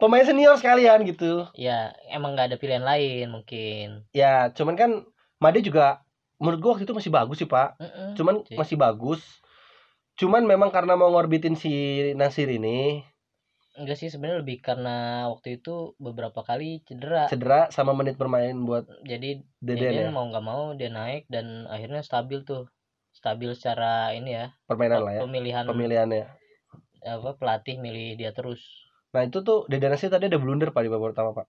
pemain senior sekalian gitu ya emang nggak ada pilihan lain mungkin ya cuman kan Made juga menurut gua waktu itu masih bagus sih pak Mm-mm. cuman Sih. masih bagus cuman memang karena mau ngorbitin si Nasir ini enggak sih sebenarnya lebih karena waktu itu beberapa kali cedera. Cedera sama menit bermain buat jadi Deden ya? mau nggak mau dia naik dan akhirnya stabil tuh. Stabil secara ini ya permainan lah ya? pemilihan pemilihannya apa pelatih milih dia terus. Nah itu tuh Deden sih tadi ada blunder pak di babak pertama pak.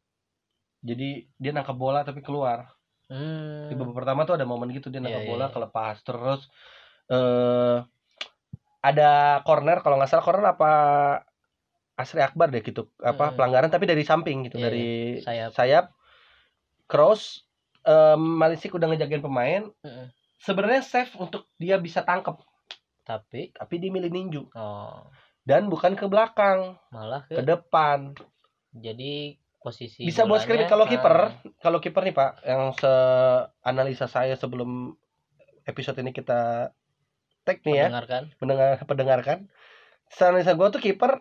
Jadi dia nangkap bola tapi keluar. Hmm, di babak pertama tuh ada momen gitu dia nangkap Iya, bola iya. kelepas terus eh ada corner kalau nggak salah corner apa Asri Akbar deh gitu apa Mm-mm. pelanggaran tapi dari samping gitu Iya, dari sayap. sayap. Cross eh Malisik udah ngejagain pemain. Mm-mm. sebenarnya safe untuk dia bisa tangkep. Tapi? Tapi dia milih ninju. Oh. Dan bukan ke belakang. Malah ke ke depan. Jadi posisi bisa buat skrip kalau kiper kalau kiper nih pak yang se analisa saya sebelum episode ini kita tag nih ya. Mendengarkan. Mendengar pendengarkan. Analisa gue tuh kiper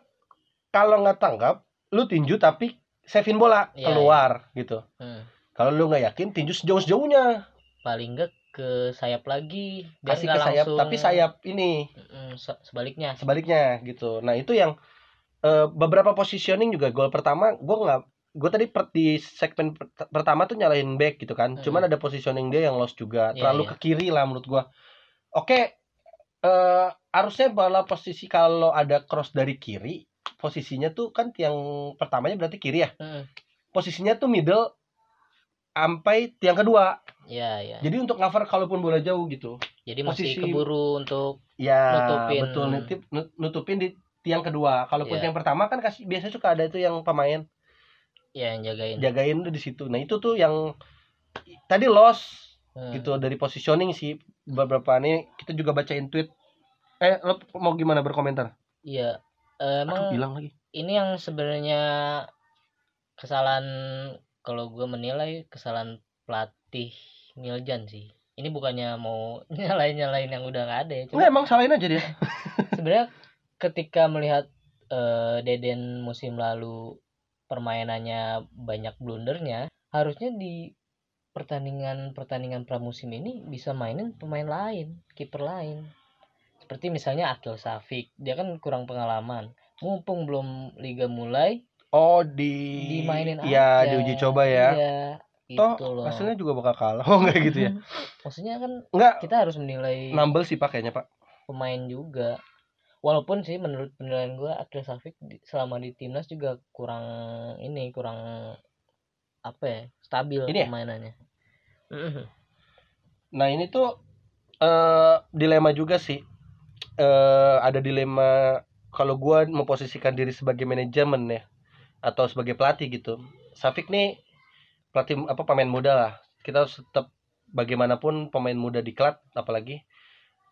kalau nggak tangkap lu tinju tapi savein bola Iya, keluar gitu. Hmm. kalau lu nggak yakin tinju sejauh sejauhnya paling enggak ke sayap lagi biar kasih ke nggak sayap langsung tapi sayap ini. Se- sebaliknya. Sebaliknya gitu. Nah itu yang eh, beberapa positioning juga. Gol pertama gue nggak gue tadi per, di segmen per- pertama tuh nyalahin back gitu kan. Mm-mm. cuman ada positioning dia yang lost juga. Iya, terlalu iya. ke kiri lah menurut gue oke eh harusnya bola posisi kalau ada cross dari kiri posisinya tuh kan yang pertamanya berarti kiri ya Mm, posisinya tuh middle sampai tiang kedua ya ya jadi untuk cover kalaupun bola jauh gitu jadi masih posisi- keburu untuk Ya, Nutupin. betul nutip, nut- nutupin di tiang kedua. Kalaupun Iya. tiang pertama kan kasih biasanya suka ada itu yang pemain ya yang jagain jagain tuh di situ. Nah, itu tuh yang tadi loss Hmm. gitu dari positioning sih beberapa nih kita juga bacain tweet. Eh, lo mau gimana berkomentar? iya Eh, Aduh, emang bilang lagi. ini yang sebenarnya kesalahan kalau gue menilai kesalahan pelatih Miljan sih ini bukannya mau nyalain nyalain yang udah nggak ada ya cuma Nggak, emang salahin aja dia. sebenarnya ketika melihat eh, Deden musim lalu permainannya banyak blundernya harusnya di pertandingan pertandingan pramusim ini bisa mainin pemain lain kiper lain seperti misalnya Akil Safik dia kan kurang pengalaman mumpung belum liga mulai Oh, di dimainin Iya, aja diuji coba ya. iya Toh, gitu loh hasilnya juga bakal kalah. Oh, enggak gitu ya. maksudnya kan Enggak, kita harus menilai nambel sih Pak kayaknya, Pak. pemain juga walaupun sih menurut penilaian gue Akil Safik selama di timnas juga kurang ini kurang apa ya stabil Ini ya? permainannya Mhm. Nah ini tuh eh dilema juga sih. Eh ada dilema kalau gua memposisikan diri sebagai manajemen ya atau sebagai pelatih gitu. Safik nih pelatih apa pemain muda lah. Kita harus tetap bagaimanapun pemain muda di klub apalagi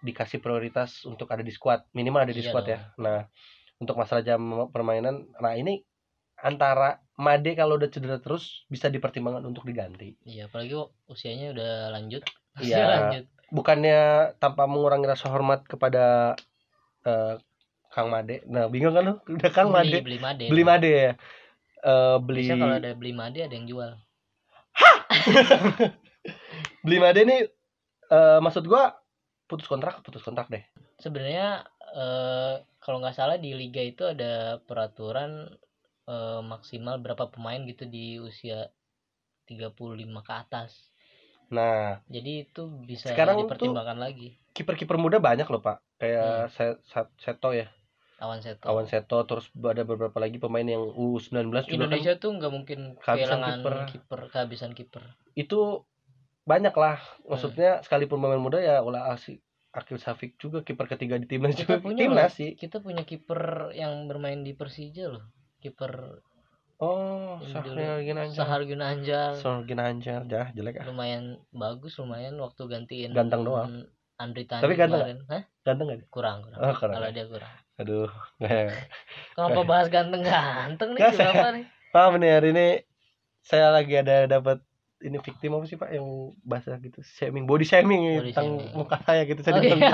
dikasih prioritas untuk ada di squad minimal ada di Iya squad dong. ya. Nah untuk masalah jam permainan, nah ini antara Made kalau udah cedera terus bisa dipertimbangkan untuk diganti. iya apalagi usianya udah lanjut Iya. Lanjut bukannya tanpa mengurangi rasa hormat kepada eh, Kang Made. Nah, bingung kan lu? Udah Kang beli Made. beli made Beli Made ya. Eh, beli Biasanya kalau ada beli made ada yang jual beli Made nih eh, maksud gua putus kontrak, putus kontrak deh. sebenarnya eh, kalau nggak salah di liga itu ada peraturan eh, maksimal berapa pemain gitu di usia 35 ke atas Nah, jadi itu bisa Sekarang tuh- dipertimbangkan lagi kiper-kiper muda banyak loh, Pak. Kayak Se- Seto ya, awan seto Awan Seto terus ada beberapa lagi pemain yang U19 juga kan Indonesia tuh nggak mungkin kehabisan kehilangan kiper. kiper kehabisan kiper itu banyak lah. Hmm. Maksudnya sekalipun pemain muda ya ulah asik Akil Safik juga kiper ketiga di timnas juga punya timnas sih. kita punya kiper yang bermain di Persija loh kiper Oh, Sahar Ginanjar. Sahar Ginanjar Sahar Ginanjar, jah jelek ah. lumayan bagus lumayan waktu gantiin Ganteng doang. Andri Tani Tapi ganteng kemarin Hah? Ganteng gak kurang kurang Oh, kurang kalau ya. dia kurang Aduh. nggak. kenapa bahas ganteng ganteng nih Nggak, saya- kenapa nih Maaf nih hari ini saya lagi ada dapat ini victim apa sih Pak yang bahasa gitu shaming body shaming Body tentang shaming. muka saya gitu saya Oh, iya.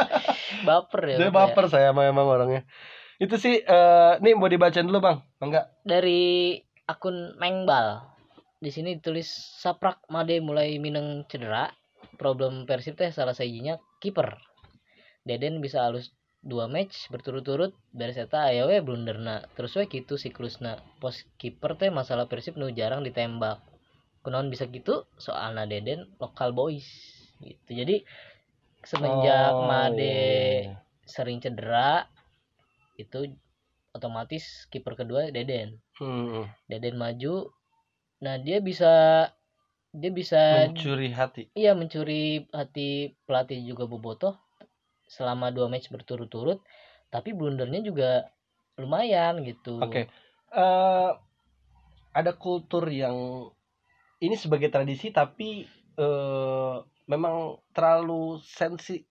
baper ya ya? baper saya sama emang orangnya. Itu sih eh nih mau dibacain dulu Bang. Enggak. dari akun Mengbal di sini ditulis Saprak Made mulai mineng cedera. Problem Persib teh salah sajinya kiper. Deden bisa halus dua match berturut-turut. Beres eta aya we blunderna. Terus we kitu siklusna. Pos kiper teh masalah Persib nu jarang ditembak. Kunaon bisa gitu? Soalna Deden lokal boys. Gitu. Jadi semenjak Oh, Made sering cedera itu otomatis kiper kedua Deden. Hmm, Deden maju. Nah dia bisa dia bisa mencuri hati. Iya mencuri hati pelatih juga Bobotoh selama dua match berturut-turut tapi blundernya juga lumayan gitu. Oke. eh ada kultur yang ini sebagai tradisi tapi eh memang terlalu sensi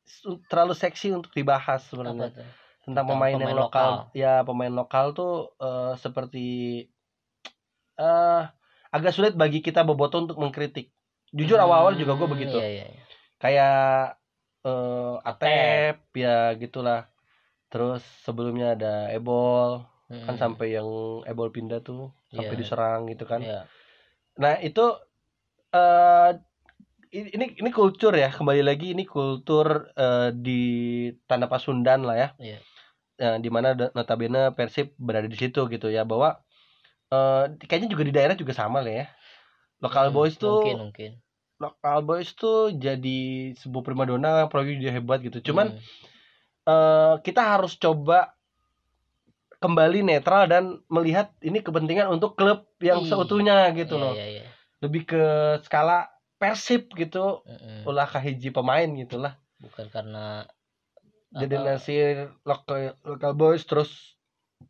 terlalu seksi untuk dibahas apa sebenarnya tuh tentang Tentang pemain, yang pemain lokal. lokal. Ya, pemain lokal tuh eh, seperti eh agak sulit bagi kita boboto untuk mengkritik. Jujur awal-awal juga gue Hmm, begitu. iya, iya, iya. Kayak eh Atep ya gitulah. Terus sebelumnya ada Ebol, kan Mm-mm. sampai yang Ebol pindah tuh sampai Iya. diserang gitu kan. Iya. Nah, itu eh ini ini kultur ya, kembali lagi ini kultur eh, di Tanah Pasundan lah ya. Iya. Ya, di mana notabene Persib berada di situ gitu ya bahwa eh kayaknya juga di daerah juga sama lah ya. Lokal Mm, boys tuh mungkin mungkin lokal boys tuh jadi sebuah primadona, apalagi dia hebat gitu. Cuman Hmm, eh kita harus coba kembali netral dan melihat ini kepentingan untuk klub yang Ih, seutuhnya gitu iya, loh. iya, iya. Lebih ke skala Persib gitu Mm-mm. ulah kahiji pemain gitulah bukan karena jadi apa, nasir lokal lokal boys terus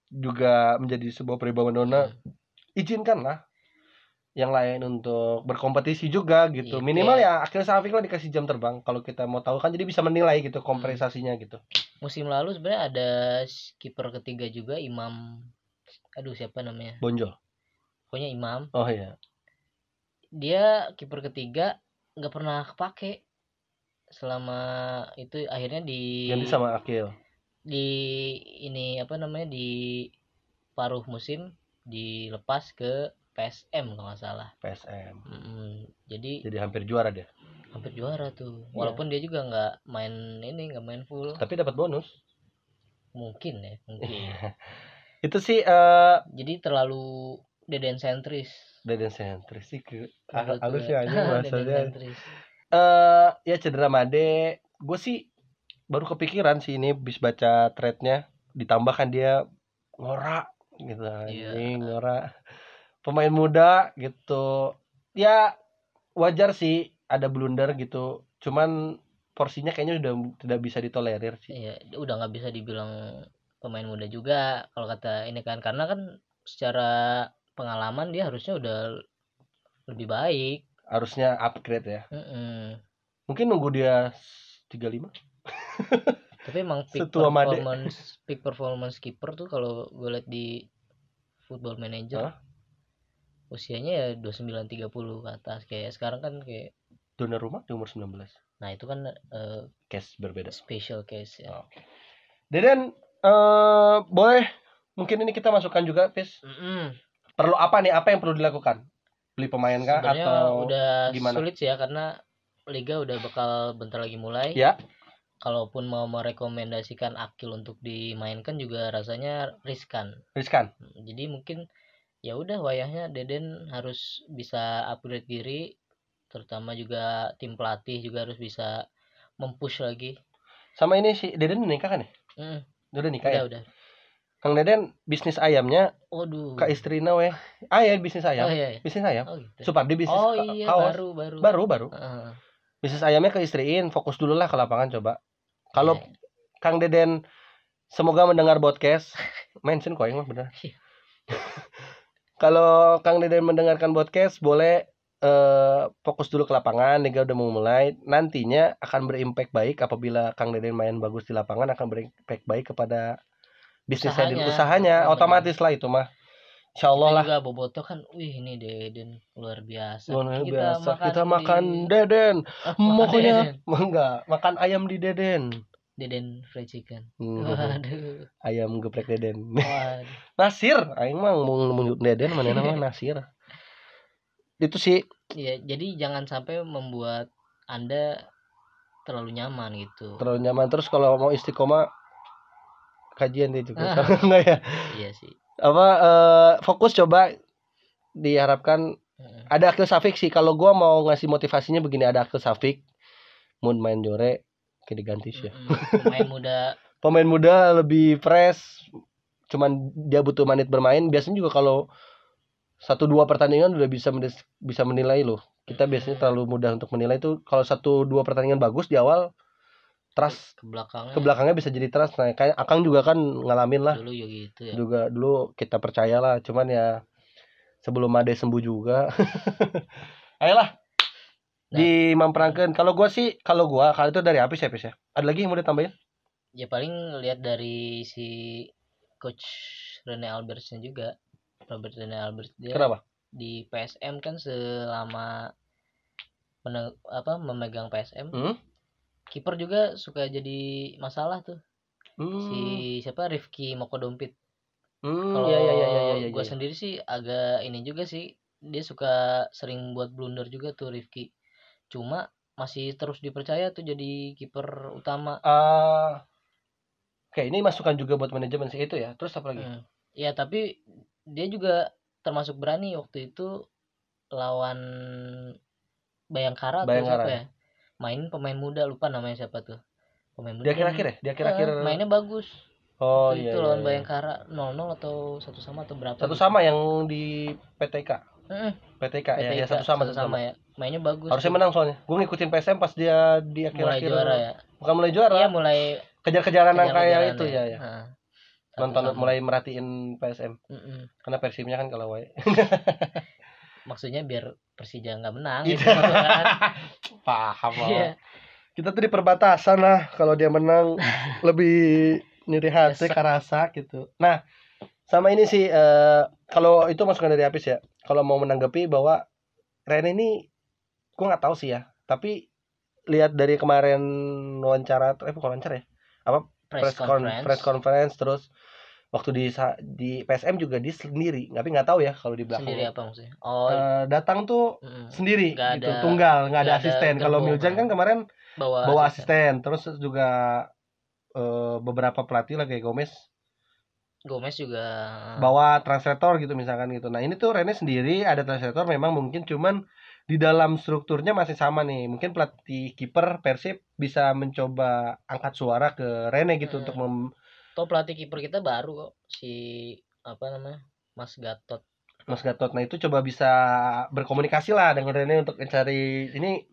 juga menjadi sebuah primadona mm, izinkanlah yang lain untuk berkompetisi juga gitu. Iya, minimal ya akhirnya Safik lah dikasih jam terbang. Kalau kita mau tahu kan jadi bisa menilai gitu kompensasinya gitu. Musim lalu sebenarnya ada kiper ketiga juga Imam aduh siapa namanya? Bonjol. Pokoknya Imam. Oh iya. Dia kiper ketiga nggak pernah kepake selama itu akhirnya di ganti sama Akil di ini apa namanya di paruh musim dilepas ke PSM kalau nggak salah. PSM Mm-mm. jadi jadi hampir juara dia. Hampir juara tuh. Iya. walaupun dia juga nggak main ini nggak main full. Tapi dapat bonus. Mungkin ya mungkin. Itu sih eh jadi terlalu deden sentris. Deden sentris. Sih ke halus ya Deden bahasanya eh ya cedera Made gue sih baru kepikiran sih ini bis baca threadnya. Ditambahkan dia ngorak gitu Iya. anjing ngorak pemain muda gitu. Ya wajar sih ada blunder gitu. Cuman porsinya kayaknya udah tidak bisa ditolerir sih. Iya, udah nggak bisa dibilang pemain muda juga kalau kata ini kan. Karena kan secara pengalaman dia harusnya udah lebih baik. Harusnya upgrade ya Mm-mm. mungkin nunggu dia 35 Tapi emang peak Setua Made. performance peak performance keeper tuh kalau gue liat di Football Manager Hah? usianya ya 29 30 ke atas kayak sekarang kan kayak donor rumah di umur 19 nah itu kan eh, case berbeda special case ya. Oke. Deden eh boleh mungkin ini kita masukkan juga Pis Mm-mm. perlu apa nih apa yang perlu dilakukan beli pemain kah Sebenarnya atau udah gimana? sulit sih ya karena liga udah bakal bentar lagi mulai. ya Kalaupun mau merekomendasikan Akil untuk dimainkan juga rasanya riskan. riskan Jadi mungkin ya udah wayahnya Deden harus bisa upgrade diri terutama juga tim pelatih juga harus bisa mempush lagi. sama ini si Deden udah nikah kan ya Mm, udah nikah udah ya udah. Kang Deden bisnis ayamnya Waduh. ke istrina weh ah ya bisnis ayam Oh iya. iya. bisnis ayam Oh gitu. Supardi bisnis Oh iya kaos baru baru. baru baru Heeh. bisnis ayamnya ke istriin fokus dulu lah ke lapangan coba kalau Iya. Kang Deden semoga mendengar podcast mention kok yang mah bener Iya. kalau Kang Deden mendengarkan podcast boleh eh, fokus dulu ke lapangan Liga udah mau mulai nantinya akan berimpact baik apabila Kang Deden main bagus di lapangan akan berimpact baik kepada bisnisnya di Usahanya. usahanya Oh, otomatis lah itu mah Insya Allah lah juga Boboto kan, wih ini Deden luar biasa. Luar kita biasa makan kita makan di- Deden Deden. enggak makan ayam di Deden Deden fried chicken. Hmm, Waduh. ayam geprek Deden Waduh. Nasir aing mah mau menyebut Deden mana nama Nasir itu sih Iya, jadi jangan sampai membuat Anda terlalu nyaman gitu. terlalu nyaman terus kalau mau istiqomah kajian dia juga. Ah. Enggak ya. iya sih Apa eh, fokus coba diharapkan Mm-mm. ada Akil Safik sih. Kalau gua mau ngasih motivasinya begini ada Akil Safik, Mun main jore kayak diganti sih ya. Pemain muda Pemain muda lebih fresh, cuman dia butuh menit bermain. Biasanya juga kalau satu dua pertandingan udah bisa bisa menilai loh. Kita biasanya terlalu mudah untuk menilai itu kalau satu dua pertandingan bagus di awal trust. Ke belakangnya. Ke belakangnya bisa jadi trust. Nah kayak Akang juga kan ngalamin lah. Dulu juga gitu ya. Juga dulu kita percayalah cuman ya sebelum Made sembuh juga. Ayolah Nah. dimamperankan kalau gua sih kalau gua kalau itu dari Apis ya Apis ya? Ada lagi yang mau ditambahin? Ya paling lihat dari si coach Rene Albertsnya juga. Robert Rene Alberts dia kenapa? di PSM kan selama apa memegang PSM hmm? Kiper juga suka jadi masalah tuh. Hmm. si siapa? Rifki Mokodompit Hmm, kalau ya ya ya ya ya, ya, gua ya. sendiri sih agak ini juga sih dia suka sering buat blunder juga tuh Rifki. Cuma masih terus dipercaya tuh jadi kiper utama. Ah, oke ini masukan juga buat manajemen sih itu ya. Terus apa lagi? Hmm. ya tapi dia juga termasuk berani waktu itu lawan Bayangkara, atau Bayangkara, siapa ya main pemain muda lupa namanya siapa tuh. Pemain muda di akhir-akhir ya? Di akhir-akhir mainnya bagus. Oh Waktu iya, itu iya, lawan iya. Bayangkara 0-0 atau satu sama atau berapa satu gitu. sama yang di PTK Mm-mm, PTK, ya, ya PTK, satu sama satu sama. ya. Mainnya bagus. Harusnya tuh. menang soalnya. Gue ngikutin PSM pas dia di mulai akhir-akhir juara ya. Bukan mulai juara. Iya mulai kejar-kejaran angka yang kejar-kejaran itu ya, ya. Nonton sama. mulai merhatiin PSM Mm-mm. karena Persibnya kan kalau wae maksudnya biar Persija nggak menang Gitu. gitu kan. paham Iya. kita tuh di perbatasan lah kalau dia menang lebih nyeri hati karasa gitu. Nah sama ini sih eh, kalau itu masukan dari Apis ya. Kalau mau menanggapi bahwa Ren ini gua nggak tahu sih ya. Tapi lihat dari kemarin wawancara eh bukan wawancara ya? Press, con- conference. press conference terus waktu di di PSM juga dia sendiri tapi nggak tahu ya kalau di belakang sendiri apa maksudnya? Oh Eh, datang tuh mm, sendiri Nggak gitu ada- tunggal nggak ada ada asisten. Kalau Miljan kan kemarin bawa, bawa asisten. terus juga eh, beberapa pelatih lah kayak Gomez. Gomez juga bawa translator gitu misalkan gitu. Nah ini tuh Rene sendiri ada translator memang mungkin cuman di dalam strukturnya masih sama nih. Mungkin pelatih kiper Persib bisa mencoba angkat suara ke Rene gitu Hmm. untuk mem- Toh pelatih kiper kita baru kok si apa namanya Mas Gatot Mas Gatot. Nah itu coba bisa berkomunikasi lah dengan Rene untuk mencari ini.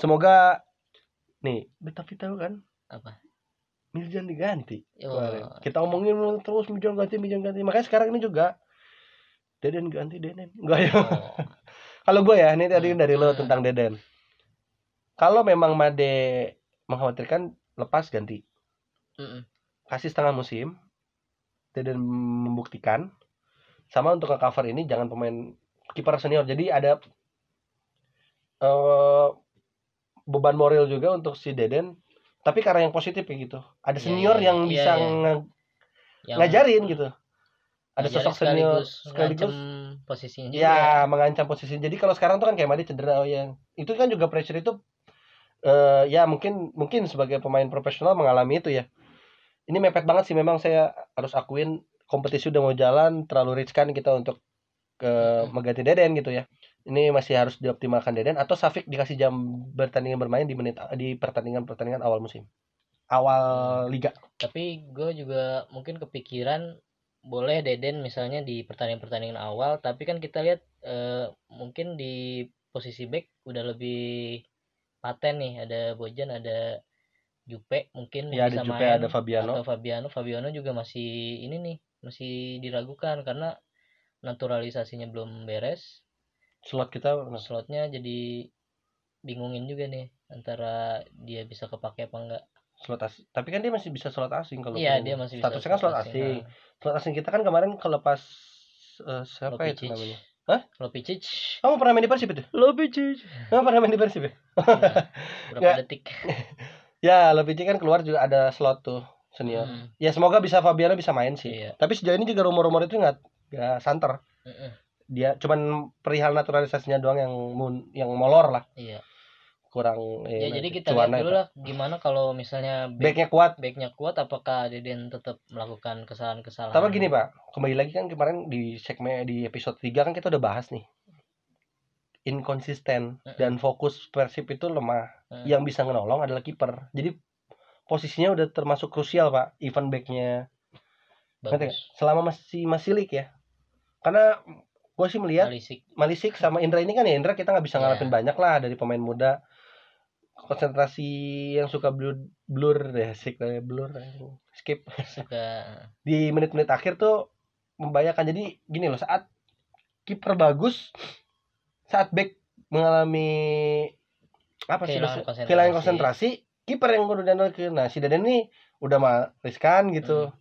Semoga nih, tapi tahu kan apa Miljan diganti. Oh, kemarin. Kita omongin terus Miljan ganti, Miljan ganti. Makanya sekarang ini juga Deden ganti Deden. Enggak ya. oh, Kalau gue ya, ini tadi Hmm. dari lo tentang Deden. Kalau memang Made mengkhawatirkan lepas ganti. mm-mm. Kasih setengah musim. Deden membuktikan sama untuk cover ini jangan pemain kiper senior. Jadi ada eh beban moral juga untuk si Deden. Tapi karena yang positif kayak gitu. Ada Iya, senior iya, yang iya, bisa iya. nge- Yang ngajarin gitu. Ada sosok senior sekaligus posisinya juga ya mengancam posisi. Jadi kalau sekarang tuh kan kayak Made cedera oh ya. Itu kan juga pressure itu eh ya mungkin mungkin sebagai pemain profesional mengalami itu ya. Ini mepet banget sih memang saya harus akuin kompetisi udah mau jalan terlalu riskan kita untuk ke mengganti Deden gitu ya. Ini masih harus dioptimalkan Deden atau Safik dikasih jam bertandingan bermain di menit di pertandingan-pertandingan awal musim. Awal liga. tapi gue juga mungkin kepikiran boleh Deden misalnya di pertandingan-pertandingan awal tapi kan kita lihat eh, mungkin di posisi back udah lebih paten nih ada Bojan ada Jupe mungkin Ya ada bisa juga main ada Fabiano. atau Fabiano Fabiano juga masih ini nih masih diragukan karena naturalisasinya belum beres Slot kita slotnya jadi bingungin juga nih antara dia bisa kepake apa enggak slot asing. Tapi kan dia masih bisa slot asing kalau iya dia masih bisa statusnya kan slot asing. nah. Slot asing kita kan kemarin kalau pas eh, siapa itu Lopicic. namanya? Hah? Lopicic Kamu pernah main di Persib itu? Lopicic Kamu pernah main di Persib ya? berapa Nggak. detik Ya, Lopicic kan keluar juga ada slot tuh senior. Hmm, Ya semoga bisa Fabiano bisa main sih. iya Tapi sejauh ini juga rumor-rumor itu nggak nggak santer. Mm-mm. Dia cuman perihal naturalisasinya doang yang mun, yang molor lah. iya kurang Ya, eh, jadi kita lihat dulu lah gimana kalau misalnya back, backnya kuat backnya kuat apakah Deden tetap melakukan kesalahan-kesalahan. tapi gini pak kembali lagi kan kemarin di segmen di episode 3 kan kita udah bahas nih inkonsisten Mm-mm. dan fokus Persib itu lemah Hmm. yang bisa menolong adalah kiper. Jadi posisinya udah termasuk krusial pak event backnya. Selama masih masih league ya. Karena gue sih melihat Alisik. Malisik sama Indra ini kan ya Indra kita nggak bisa Iya. ngarepin banyak lah dari pemain muda. Konsentrasi yang suka blur blur deh sik eh, blur. Skip. Suka. Di menit-menit akhir tuh membahayakan. Jadi gini loh saat kiper bagus saat back mengalami apa sih konsentrasi. kehilangan konsentrasi kiper yang kudu diandalkan nah si Deden ini udah mah riskan gitu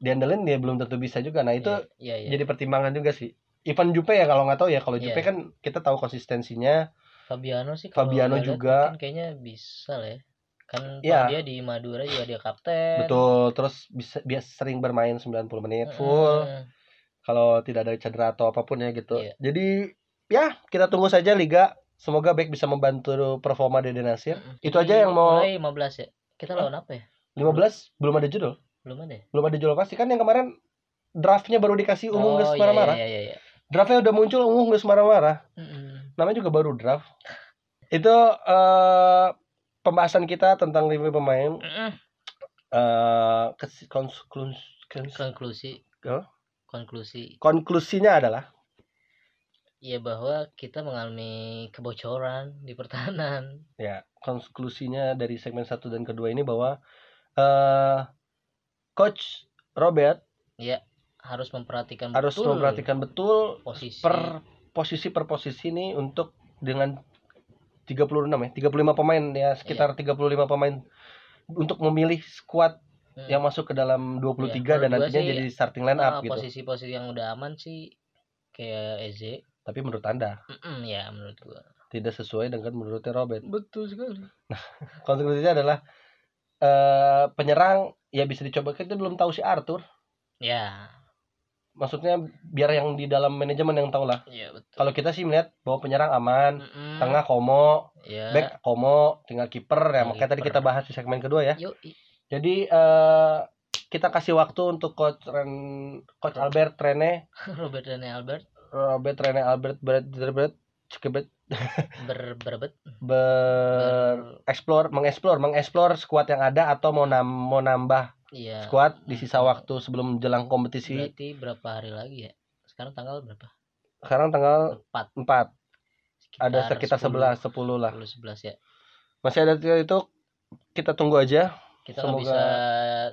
diandelin dia belum tentu bisa juga nah itu iya iya. jadi pertimbangan juga sih Ivan Jupe ya kalau nggak tahu ya kalau Iya. Jupe kan kita tahu konsistensinya Fabiano sih kalau Fabiano juga. kayaknya bisa lah ya. Kan Iya. dia di Madura juga dia kapten. betul terus bisa biasa sering bermain 90 menit full Mm-mm. kalau tidak ada cedera atau apa pun ya gitu Iya. jadi ya kita tunggu saja liga semoga back bisa membantu performa Dede Nasir. Itu aja yang mau- mulai 15 ya. Kita lawan apa ya? 15 belum ada judul Belum ada ya? belum ada judul pasti kan yang kemarin draftnya baru dikasih umum oh, nggak iya, marah-marah iya, iya, iya. draftnya udah muncul umum nggak marah-marah Mm-mm. namanya juga baru draft itu eh pembahasan kita tentang review pemain eh kons- klus- kons- Konklusi. Oh. Konklusi konklusinya adalah ya bahwa kita mengalami kebocoran di pertahanan. ya konklusinya dari segmen satu dan kedua ini bahwa eh coach Robert Ya, harus memperhatikan harus betul memperhatikan betul posisi per posisi per posisi ini untuk dengan 36 ya 35 pemain ya sekitar 35 pemain untuk memilih squad Hmm. yang masuk ke dalam 23 Iya, dan nantinya sih, jadi starting line up Ah, gitu posisi-posisi yang udah aman sih kayak Eze. Tapi menurut anda Mm-mm, ya menurut gua. tidak sesuai dengan menurutnya Robert Betul sekali. konklusinya adalah eh penyerang ya bisa dicoba kita belum tahu si Arthur Ya, maksudnya biar yang di dalam manajemen yang tahu lah ya betul. kalau kita sih melihat bahwa penyerang aman Mm-mm. tengah Komo ya. back Komo tinggal kiper ya makanya tadi kita bahas di segmen kedua ya Yuk, jadi eh kita kasih waktu untuk coach Ren, coach Albert Rene Robert Rene Albert Robert Rene Albert Berat Berat Cekebet ber berbet bereksplor mengeksplor mengeksplor squad yang ada atau mau nam mau nambah Iya. squad di sisa waktu sebelum jelang kompetisi Berarti berapa hari lagi ya? Sekarang tanggal berapa? sekarang tanggal 4. 4 ada sekitar 11 10 lah 10 11 ya. masih ada tiga itu kita tunggu aja Kita Semoga- bisa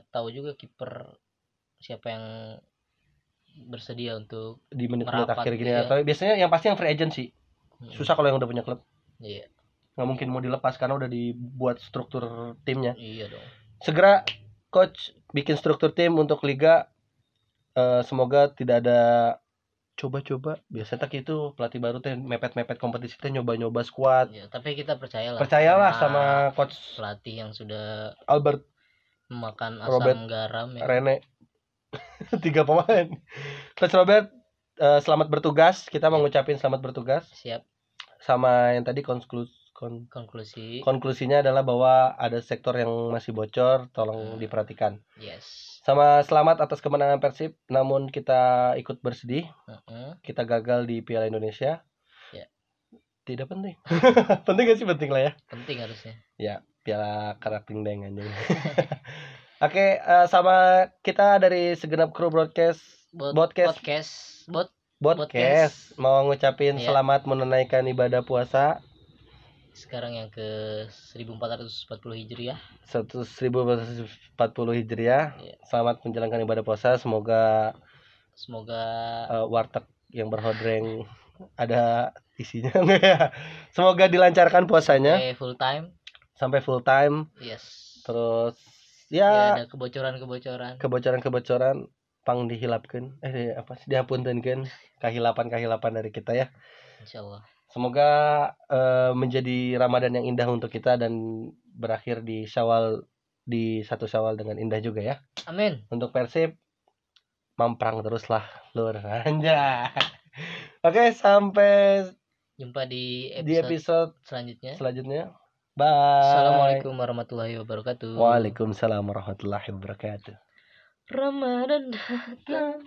tahu juga kiper siapa yang bersedia untuk di menit-menit akhir gini. ya. atau biasanya yang pasti yang free agent sih. Hmm, susah kalau yang udah punya klub. Iya, nggak mungkin mau dilepas karena udah dibuat struktur timnya. Iya dong. segera coach bikin struktur tim untuk liga. Eh, semoga tidak ada coba-coba. Biasa tak itu pelatih baru teh mepet-mepet kompetisi teh nyoba-nyoba squad. Ya, tapi kita percayalah. percayalah sama coach pelatih yang sudah Albert memakan asam Robert garam ya. Rene tiga pemain coach Robert eh, selamat bertugas kita mau ngucapin selamat bertugas Siap. sama yang tadi konklus kon- Konklusi. konklusinya adalah bahwa ada sektor yang masih bocor tolong Hmm. diperhatikan Yes. sama selamat atas kemenangan Persib namun kita ikut bersedih Heeh. kita gagal di Piala Indonesia Ya. tidak penting penting gak sih penting lah ya Penting harusnya. Piala Karating Deng anjing oke eh, sama kita dari segenap kru broadcast Bot- Podcast. Podcast. Bot podcast mau ngucapin Iya. selamat menunaikan ibadah puasa sekarang yang ke 1440 Hijriah. 1440 Hijriah Iya. selamat menjalankan ibadah puasa semoga Semoga eh, warteg yang berhodreng ada isinya ya semoga dilancarkan puasanya eh, full time. sampai full time Yes. terus Ya, ya ada kebocoran-kebocoran. kebocoran-kebocoran pang dihilapkan eh di- apa sih dihapuntenkeun kahilapan-kahilapan dari kita ya Insya Allah. semoga eh, menjadi Ramadan yang indah untuk kita dan berakhir di Syawal di satu Syawal dengan indah juga ya Amin. untuk Persib mamprang teruslah lur anjay oke sampai Jumpa di di episode episode selanjutnya. selanjutnya Bye. Assalamualaikum warahmatullahi wabarakatuh. Waalaikumsalam warahmatullahi wabarakatuh. Ramadan datang.